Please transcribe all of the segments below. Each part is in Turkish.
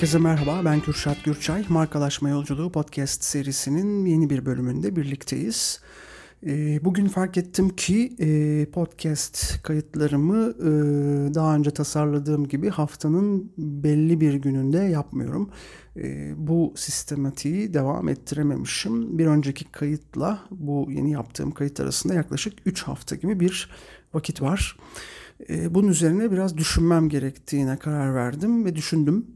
Herkese merhaba, ben Kürşat Gürçay. Markalaşma Yolculuğu podcast serisinin yeni bir bölümünde birlikteyiz. Ee, bugün fark ettim ki e, podcast kayıtlarımı e, daha önce tasarladığım gibi haftanın belli bir gününde yapmıyorum. E, bu sistematiği devam ettirememişim. Bir önceki kayıtla bu yeni yaptığım kayıt arasında yaklaşık 3 hafta gibi bir vakit var. Bunun üzerine biraz düşünmem gerektiğine karar verdim ve düşündüm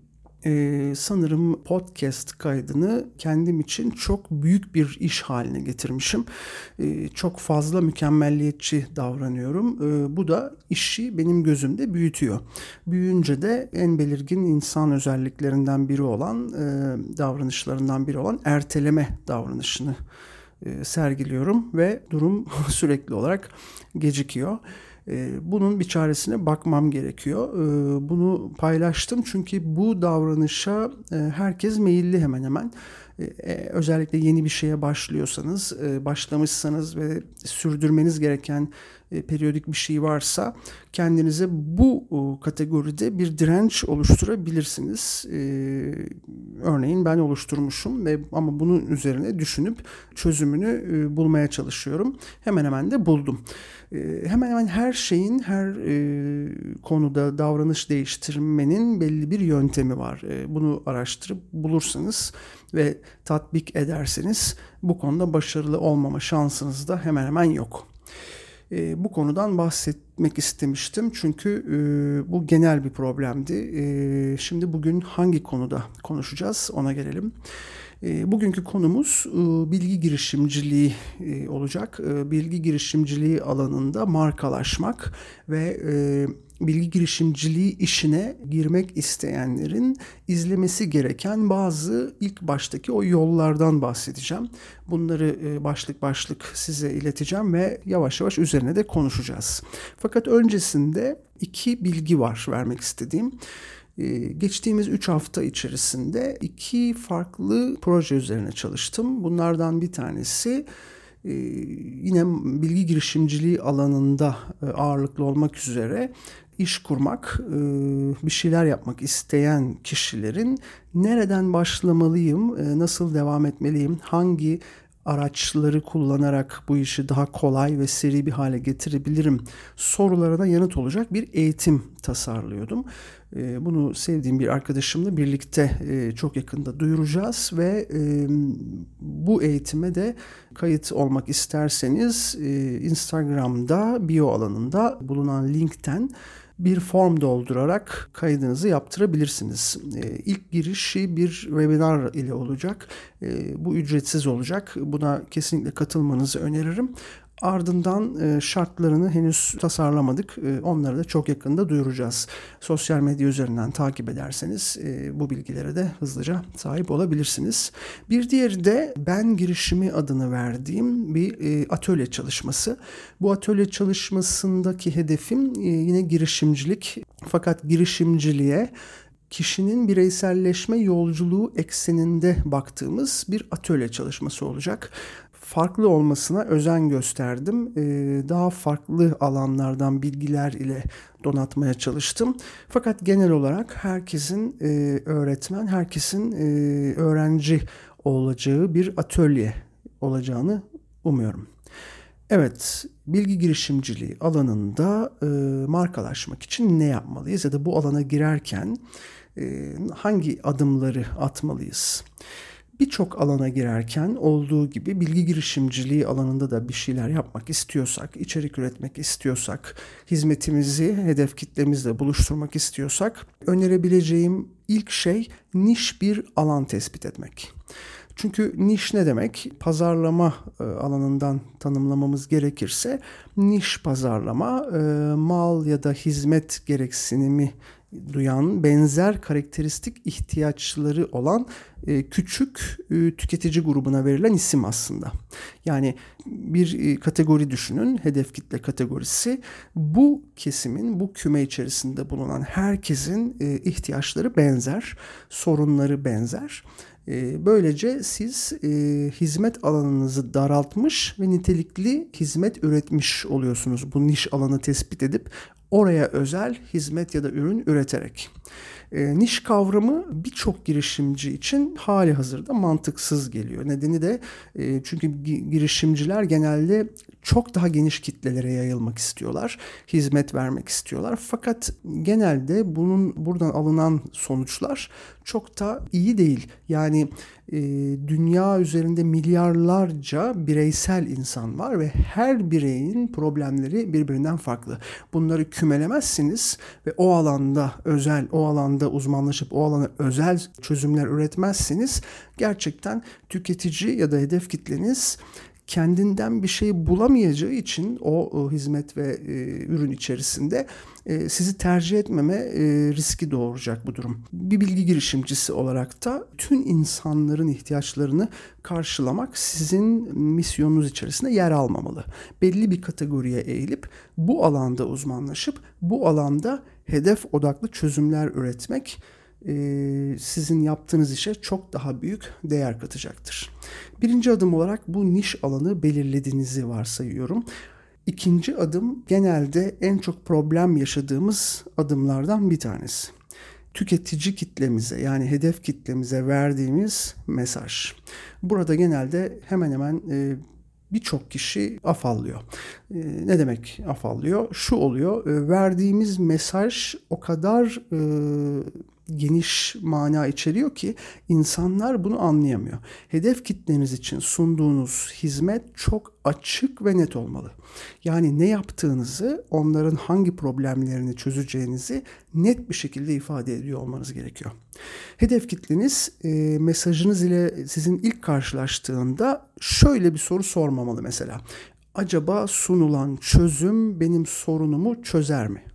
e, sanırım podcast kaydını kendim için çok büyük bir iş haline getirmişim. E, çok fazla mükemmelliyetçi davranıyorum. E, bu da işi benim gözümde büyütüyor. Büyüyünce de en belirgin insan özelliklerinden biri olan, e, davranışlarından biri olan erteleme davranışını sergiliyorum ve durum sürekli olarak gecikiyor. Ee, bunun bir çaresine bakmam gerekiyor. Ee, bunu paylaştım çünkü bu davranışa e, herkes meyilli hemen hemen. Ee, e, özellikle yeni bir şeye başlıyorsanız, e, başlamışsanız ve sürdürmeniz gereken periyodik bir şey varsa kendinize bu kategoride bir direnç oluşturabilirsiniz. Örneğin ben oluşturmuşum ve ama bunun üzerine düşünüp çözümünü bulmaya çalışıyorum. Hemen hemen de buldum. Hemen hemen her şeyin her konuda davranış değiştirmenin belli bir yöntemi var. Bunu araştırıp bulursanız ve tatbik ederseniz bu konuda başarılı olmama şansınız da hemen hemen yok. E, bu konudan bahsetmek istemiştim çünkü e, bu genel bir problemdi. E, şimdi bugün hangi konuda konuşacağız ona gelelim. E, bugünkü konumuz e, bilgi girişimciliği e, olacak. E, bilgi girişimciliği alanında markalaşmak ve bilgi girişimciliği işine girmek isteyenlerin izlemesi gereken bazı ilk baştaki o yollardan bahsedeceğim. Bunları başlık başlık size ileteceğim ve yavaş yavaş üzerine de konuşacağız. Fakat öncesinde iki bilgi var vermek istediğim. E, geçtiğimiz 3 hafta içerisinde iki farklı proje üzerine çalıştım. Bunlardan bir tanesi e, yine bilgi girişimciliği alanında ağırlıklı olmak üzere iş kurmak, e, bir şeyler yapmak isteyen kişilerin nereden başlamalıyım, e, nasıl devam etmeliyim, hangi araçları kullanarak bu işi daha kolay ve seri bir hale getirebilirim sorularına yanıt olacak bir eğitim tasarlıyordum. E, bunu sevdiğim bir arkadaşımla birlikte çok yakında duyuracağız ve bu eğitime de kayıt olmak isterseniz Instagram'da bio alanında bulunan linkten bir form doldurarak kaydınızı yaptırabilirsiniz. E, ilk girişi bir webinar ile olacak. E, bu ücretsiz olacak. Buna kesinlikle katılmanızı öneririm. Ardından e, şartlarını henüz tasarlamadık. E, onları da çok yakında duyuracağız. Sosyal medya üzerinden takip ederseniz e, bu bilgilere de hızlıca sahip olabilirsiniz. Bir diğeri de ben girişimi adını verdiğim bir atölye çalışması. Bu atölye çalışmasındaki hedefim yine girişimcilik. Fakat girişimciliğe kişinin bireyselleşme yolculuğu ekseninde baktığımız bir atölye çalışması olacak farklı olmasına özen gösterdim. Ee, daha farklı alanlardan bilgiler ile donatmaya çalıştım. Fakat genel olarak herkesin e, öğretmen, herkesin e, öğrenci olacağı bir atölye olacağını umuyorum. Evet, bilgi girişimciliği alanında e, markalaşmak için ne yapmalıyız ya da bu alana girerken hangi adımları atmalıyız? Birçok alana girerken olduğu gibi bilgi girişimciliği alanında da bir şeyler yapmak istiyorsak, içerik üretmek istiyorsak, hizmetimizi hedef kitlemizle buluşturmak istiyorsak önerebileceğim ilk şey niş bir alan tespit etmek. Çünkü niş ne demek? Pazarlama e, alanından tanımlamamız gerekirse niş pazarlama e, mal ya da hizmet gereksinimi duyan benzer karakteristik ihtiyaçları olan e, küçük e, tüketici grubuna verilen isim aslında. Yani bir e, kategori düşünün, hedef kitle kategorisi. Bu kesimin, bu küme içerisinde bulunan herkesin ihtiyaçları benzer, sorunları benzer. Böylece siz hizmet alanınızı daraltmış ve nitelikli hizmet üretmiş oluyorsunuz. Bu niş alanı tespit edip oraya özel hizmet ya da ürün üreterek. E, niş kavramı birçok girişimci için hali hazırda mantıksız geliyor. Nedeni de e, çünkü girişimciler genelde çok daha geniş kitlelere yayılmak istiyorlar. Hizmet vermek istiyorlar. Fakat genelde bunun buradan alınan sonuçlar çok da iyi değil. Yani e, dünya üzerinde milyarlarca bireysel insan var ve her bireyin problemleri birbirinden farklı. Bunları kümelemezsiniz ve o alanda özel, o alanda uzmanlaşıp o alana özel çözümler üretmezseniz gerçekten tüketici ya da hedef kitleniz kendinden bir şey bulamayacağı için o, hizmet ve e, ürün içerisinde e, sizi tercih etmeme e, riski doğuracak bu durum. Bir bilgi girişimcisi olarak da tüm insanların ihtiyaçlarını karşılamak sizin misyonunuz içerisinde yer almamalı. Belli bir kategoriye eğilip bu alanda uzmanlaşıp bu alanda hedef odaklı çözümler üretmek sizin yaptığınız işe çok daha büyük değer katacaktır. Birinci adım olarak bu niş alanı belirlediğinizi varsayıyorum. İkinci adım genelde en çok problem yaşadığımız adımlardan bir tanesi. Tüketici kitlemize yani hedef kitlemize verdiğimiz mesaj. Burada genelde hemen hemen e, birçok kişi afallıyor. E, ne demek afallıyor? Şu oluyor, e, verdiğimiz mesaj o kadar e, geniş mana içeriyor ki insanlar bunu anlayamıyor. Hedef kitleniz için sunduğunuz hizmet çok açık ve net olmalı. Yani ne yaptığınızı, onların hangi problemlerini çözeceğinizi net bir şekilde ifade ediyor olmanız gerekiyor. Hedef kitleniz e, mesajınız ile sizin ilk karşılaştığında şöyle bir soru sormamalı mesela. Acaba sunulan çözüm benim sorunumu çözer mi?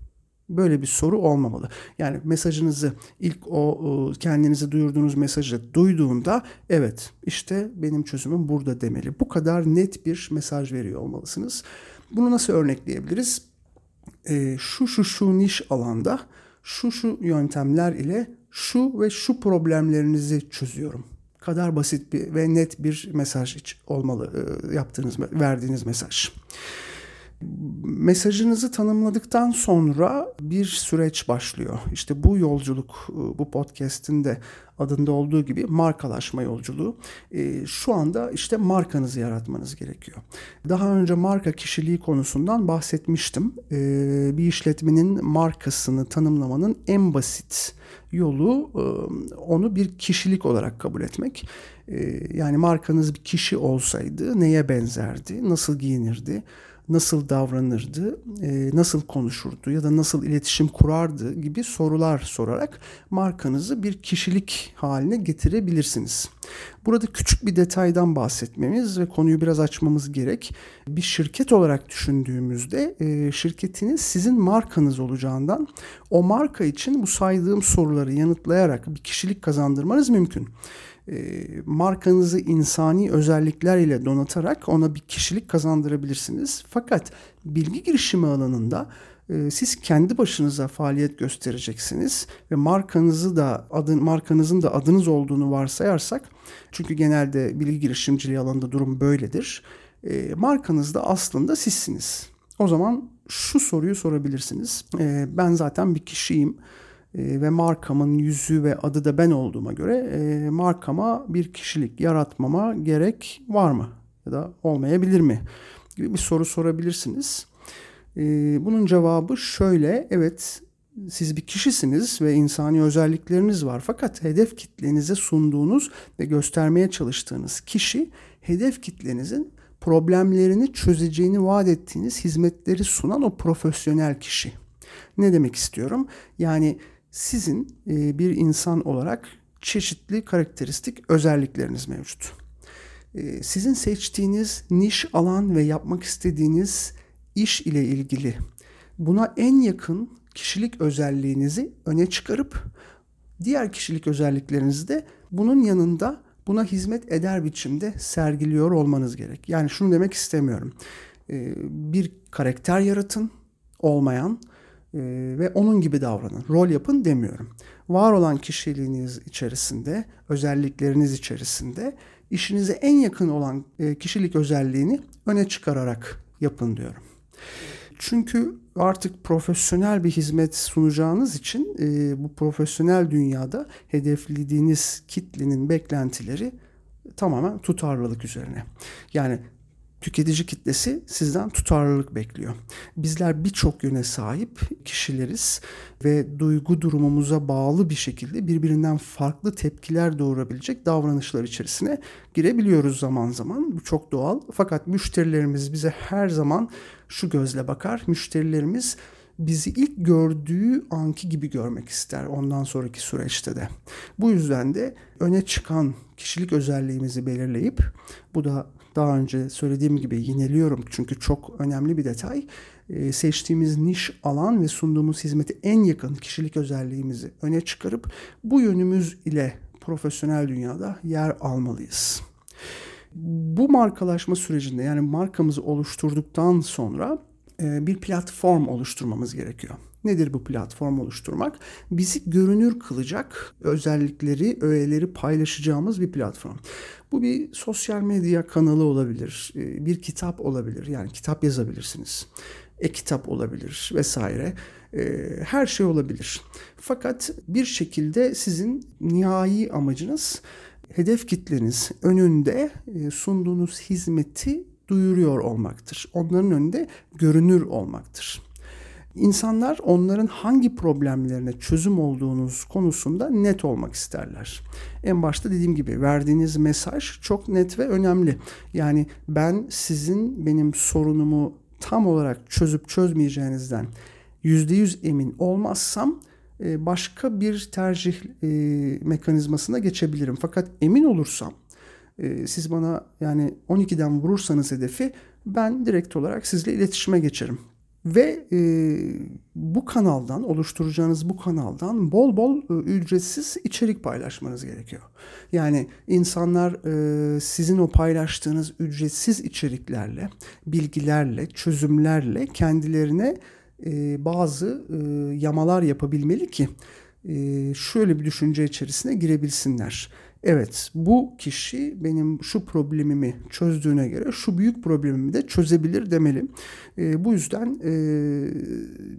Böyle bir soru olmamalı. Yani mesajınızı ilk o kendinizi duyurduğunuz mesajı duyduğunda evet işte benim çözümüm burada demeli. Bu kadar net bir mesaj veriyor olmalısınız. Bunu nasıl örnekleyebiliriz? E, şu şu şu niş alanda şu şu yöntemler ile şu ve şu problemlerinizi çözüyorum. Kadar basit bir ve net bir mesaj olmalı e, yaptığınız verdiğiniz mesaj. Mesajınızı tanımladıktan sonra bir süreç başlıyor. İşte bu yolculuk, e, bu podcast'in de adında olduğu gibi markalaşma yolculuğu. E, şu anda işte markanızı yaratmanız gerekiyor. Daha önce marka kişiliği konusundan bahsetmiştim. E, bir işletmenin markasını tanımlamanın en basit yolu onu bir kişilik olarak kabul etmek. Yani markanız bir kişi olsaydı neye benzerdi, nasıl giyinirdi, nasıl davranırdı, e, nasıl konuşurdu ya da nasıl iletişim kurardı gibi sorular sorarak markanızı bir kişilik haline getirebilirsiniz. Burada küçük bir detaydan bahsetmemiz ve konuyu biraz açmamız gerek. Bir şirket olarak düşündüğümüzde e, şirketiniz sizin markanız olacağından o marka için bu saydığım soruları yanıtlayarak bir kişilik kazandırmanız mümkün. E, markanızı insani özellikler ile donatarak ona bir kişilik kazandırabilirsiniz. Fakat bilgi girişimi alanında e, siz kendi başınıza faaliyet göstereceksiniz ve markanızı da adın markanızın da adınız olduğunu varsayarsak çünkü genelde bilgi girişimciliği alanında durum böyledir. E, markanız da aslında sizsiniz. O zaman şu soruyu sorabilirsiniz. Ben zaten bir kişiyim e, ve markamın yüzü ve adı da ben olduğuma göre e, markama bir kişilik yaratmama gerek var mı? Ya da olmayabilir mi? gibi bir soru sorabilirsiniz. E, bunun cevabı şöyle, evet siz bir kişisiniz ve insani özellikleriniz var. Fakat hedef kitlenize sunduğunuz ve göstermeye çalıştığınız kişi hedef kitlenizin problemlerini çözeceğini vaat ettiğiniz hizmetleri sunan o profesyonel kişi. Ne demek istiyorum? Yani sizin e, bir insan olarak çeşitli karakteristik özellikleriniz mevcut. E, sizin seçtiğiniz niş alan ve yapmak istediğiniz iş ile ilgili buna en yakın kişilik özelliğinizi öne çıkarıp diğer kişilik özelliklerinizi de bunun yanında buna hizmet eder biçimde sergiliyor olmanız gerek. Yani şunu demek istemiyorum. E, bir karakter yaratın olmayan e, ve onun gibi davranın. Rol yapın demiyorum. Var olan kişiliğiniz içerisinde, özellikleriniz içerisinde işinize en yakın olan e, kişilik özelliğini öne çıkararak yapın diyorum. Çünkü artık profesyonel bir hizmet sunacağınız için e, bu profesyonel dünyada hedeflediğiniz kitlenin beklentileri tamamen tutarlılık üzerine. Yani tüketici kitlesi sizden tutarlılık bekliyor. Bizler birçok yöne sahip kişileriz ve duygu durumumuza bağlı bir şekilde birbirinden farklı tepkiler doğurabilecek davranışlar içerisine girebiliyoruz zaman zaman. Bu çok doğal. Fakat müşterilerimiz bize her zaman şu gözle bakar. Müşterilerimiz bizi ilk gördüğü anki gibi görmek ister ondan sonraki süreçte de. Bu yüzden de öne çıkan kişilik özelliğimizi belirleyip bu da daha önce söylediğim gibi yineliyorum çünkü çok önemli bir detay. Ee, seçtiğimiz niş alan ve sunduğumuz hizmeti en yakın kişilik özelliğimizi öne çıkarıp bu yönümüz ile profesyonel dünyada yer almalıyız. Bu markalaşma sürecinde yani markamızı oluşturduktan sonra e, bir platform oluşturmamız gerekiyor. Nedir bu platform oluşturmak? Bizi görünür kılacak özellikleri, öğeleri paylaşacağımız bir platform. Bu bir sosyal medya kanalı olabilir, e, bir kitap olabilir. Yani kitap yazabilirsiniz. E-kitap olabilir vesaire. E, her şey olabilir. Fakat bir şekilde sizin nihai amacınız hedef kitleniz önünde sunduğunuz hizmeti duyuruyor olmaktır. Onların önünde görünür olmaktır. İnsanlar onların hangi problemlerine çözüm olduğunuz konusunda net olmak isterler. En başta dediğim gibi verdiğiniz mesaj çok net ve önemli. Yani ben sizin benim sorunumu tam olarak çözüp çözmeyeceğinizden %100 emin olmazsam e, başka bir tercih e, mekanizmasına geçebilirim. Fakat emin olursam e, siz bana yani 12'den vurursanız hedefi ben direkt olarak sizle iletişime geçerim. Ve e, bu kanaldan, oluşturacağınız bu kanaldan bol bol e, ücretsiz içerik paylaşmanız gerekiyor. Yani insanlar e, sizin o paylaştığınız ücretsiz içeriklerle, bilgilerle, çözümlerle kendilerine e, bazı e, yamalar yapabilmeli ki e, şöyle bir düşünce içerisine girebilsinler Evet bu kişi benim şu problemimi çözdüğüne göre şu büyük problemimi de çözebilir demeli. E, bu yüzden e,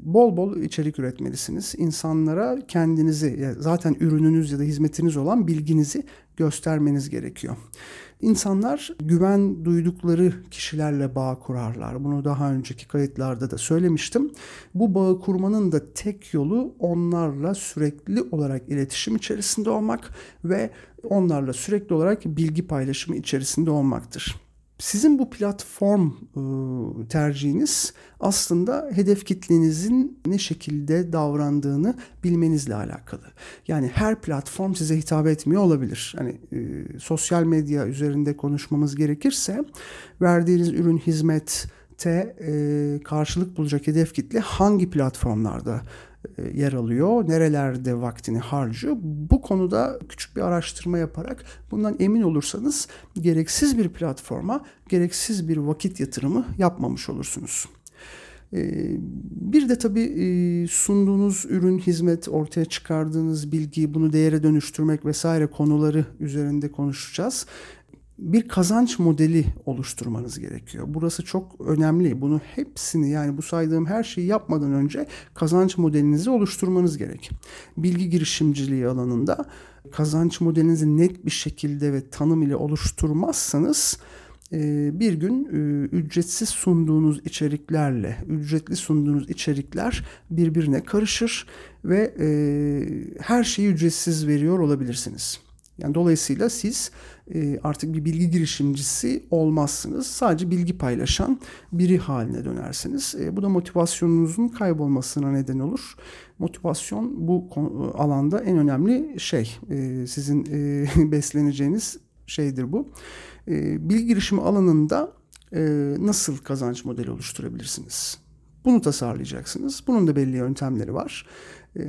bol bol içerik üretmelisiniz. İnsanlara kendinizi zaten ürününüz ya da hizmetiniz olan bilginizi göstermeniz gerekiyor. İnsanlar güven duydukları kişilerle bağ kurarlar. Bunu daha önceki kayıtlarda da söylemiştim. Bu bağı kurmanın da tek yolu onlarla sürekli olarak iletişim içerisinde olmak ve onlarla sürekli olarak bilgi paylaşımı içerisinde olmaktır. Sizin bu platform ıı, tercihiniz aslında hedef kitlenizin ne şekilde davrandığını bilmenizle alakalı. Yani her platform size hitap etmiyor olabilir. Hani e, sosyal medya üzerinde konuşmamız gerekirse verdiğiniz ürün hizmet e, karşılık bulacak hedef kitle hangi platformlarda yer alıyor, nerelerde vaktini harcıyor. Bu konuda küçük bir araştırma yaparak bundan emin olursanız gereksiz bir platforma gereksiz bir vakit yatırımı yapmamış olursunuz. E, bir de tabii e, sunduğunuz ürün, hizmet, ortaya çıkardığınız bilgi, bunu değere dönüştürmek vesaire konuları üzerinde konuşacağız bir kazanç modeli oluşturmanız gerekiyor. Burası çok önemli. Bunu hepsini yani bu saydığım her şeyi yapmadan önce kazanç modelinizi oluşturmanız gerek. Bilgi girişimciliği alanında kazanç modelinizi net bir şekilde ve tanım ile oluşturmazsanız e, bir gün e, ücretsiz sunduğunuz içeriklerle ücretli sunduğunuz içerikler birbirine karışır ve e, her şeyi ücretsiz veriyor olabilirsiniz. Yani dolayısıyla siz e, artık bir bilgi girişimcisi olmazsınız. Sadece bilgi paylaşan biri haline dönersiniz. E, bu da motivasyonunuzun kaybolmasına neden olur. Motivasyon bu alanda en önemli şey. E, sizin besleneceğiniz şeydir bu. Bilgi girişimi alanında nasıl kazanç modeli oluşturabilirsiniz? Bunu tasarlayacaksınız. Bunun da belli yöntemleri var.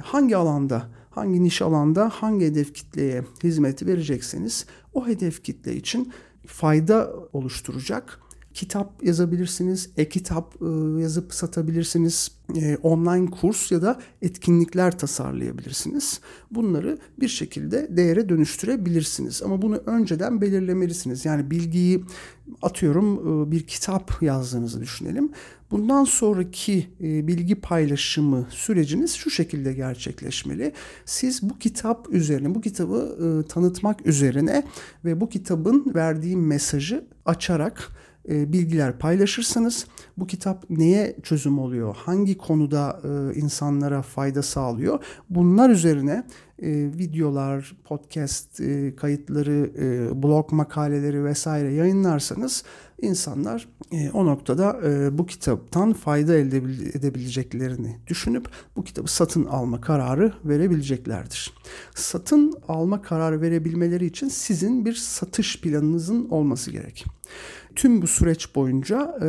Hangi alanda hangi niş alanda hangi hedef kitleye hizmet verecekseniz o hedef kitle için fayda oluşturacak kitap yazabilirsiniz, e-kitap e, yazıp satabilirsiniz, e, online kurs ya da etkinlikler tasarlayabilirsiniz. Bunları bir şekilde değere dönüştürebilirsiniz. Ama bunu önceden belirlemelisiniz. Yani bilgiyi atıyorum e, bir kitap yazdığınızı düşünelim. Bundan sonraki bilgi paylaşımı süreciniz şu şekilde gerçekleşmeli. Siz bu kitap üzerine, bu kitabı tanıtmak üzerine ve bu kitabın verdiği mesajı açarak e, bilgiler paylaşırsanız bu kitap neye çözüm oluyor? Hangi konuda e, insanlara fayda sağlıyor? Bunlar üzerine e, videolar, podcast kayıtları, blog makaleleri vesaire yayınlarsanız insanlar e, o noktada e, bu kitaptan fayda elde edebileceklerini düşünüp bu kitabı satın alma kararı verebileceklerdir. Satın alma kararı verebilmeleri için sizin bir satış planınızın olması gerek. Tüm bu süreç boyunca e,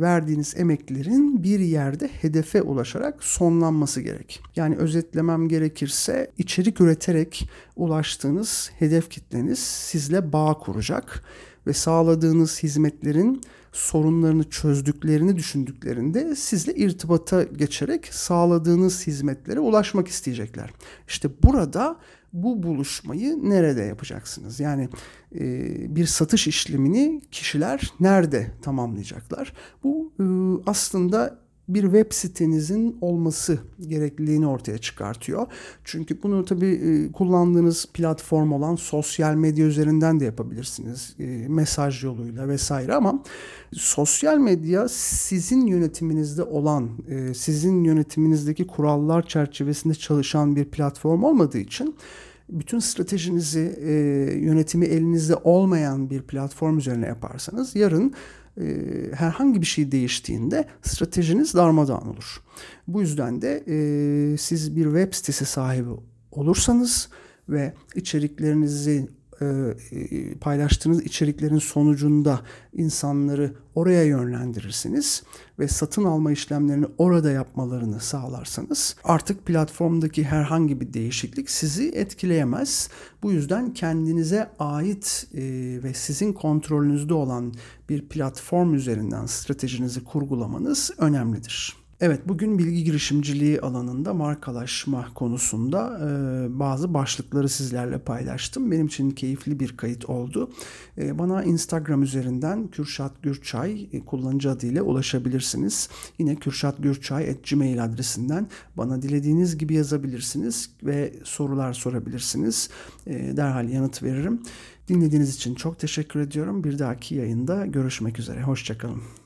verdiğiniz emeklerin bir yerde hedefe ulaşarak sonlanması gerek. Yani özetlemem gerekirse içerik üreterek ulaştığınız hedef kitleniz sizle bağ kuracak ve sağladığınız hizmetlerin sorunlarını çözdüklerini düşündüklerinde sizle irtibata geçerek sağladığınız hizmetlere ulaşmak isteyecekler. İşte burada bu buluşmayı nerede yapacaksınız? Yani e, bir satış işlemini kişiler nerede tamamlayacaklar? Bu e, aslında bir web sitenizin olması gerekliliğini ortaya çıkartıyor. Çünkü bunu tabii e, kullandığınız platform olan sosyal medya üzerinden de yapabilirsiniz. E, mesaj yoluyla vesaire ama sosyal medya sizin yönetiminizde olan, e, sizin yönetiminizdeki kurallar çerçevesinde çalışan bir platform olmadığı için bütün stratejinizi, yönetimi elinizde olmayan bir platform üzerine yaparsanız yarın e, herhangi bir şey değiştiğinde stratejiniz darmadağın olur. Bu yüzden de e, siz bir web sitesi sahibi olursanız ve içeriklerinizi paylaştığınız içeriklerin sonucunda insanları oraya yönlendirirsiniz ve satın alma işlemlerini orada yapmalarını sağlarsanız artık platformdaki herhangi bir değişiklik sizi etkileyemez. Bu yüzden kendinize ait e, ve sizin kontrolünüzde olan bir platform üzerinden stratejinizi kurgulamanız önemlidir. Evet bugün bilgi girişimciliği alanında markalaşma konusunda e, bazı başlıkları sizlerle paylaştım. Benim için keyifli bir kayıt oldu. E, bana Instagram üzerinden Kürşat Gürçay e, kullanıcı adıyla ulaşabilirsiniz. Yine Kürşat Gürçay gmail adresinden bana dilediğiniz gibi yazabilirsiniz ve sorular sorabilirsiniz. E, derhal yanıt veririm. Dinlediğiniz için çok teşekkür ediyorum. Bir dahaki yayında görüşmek üzere. Hoşçakalın.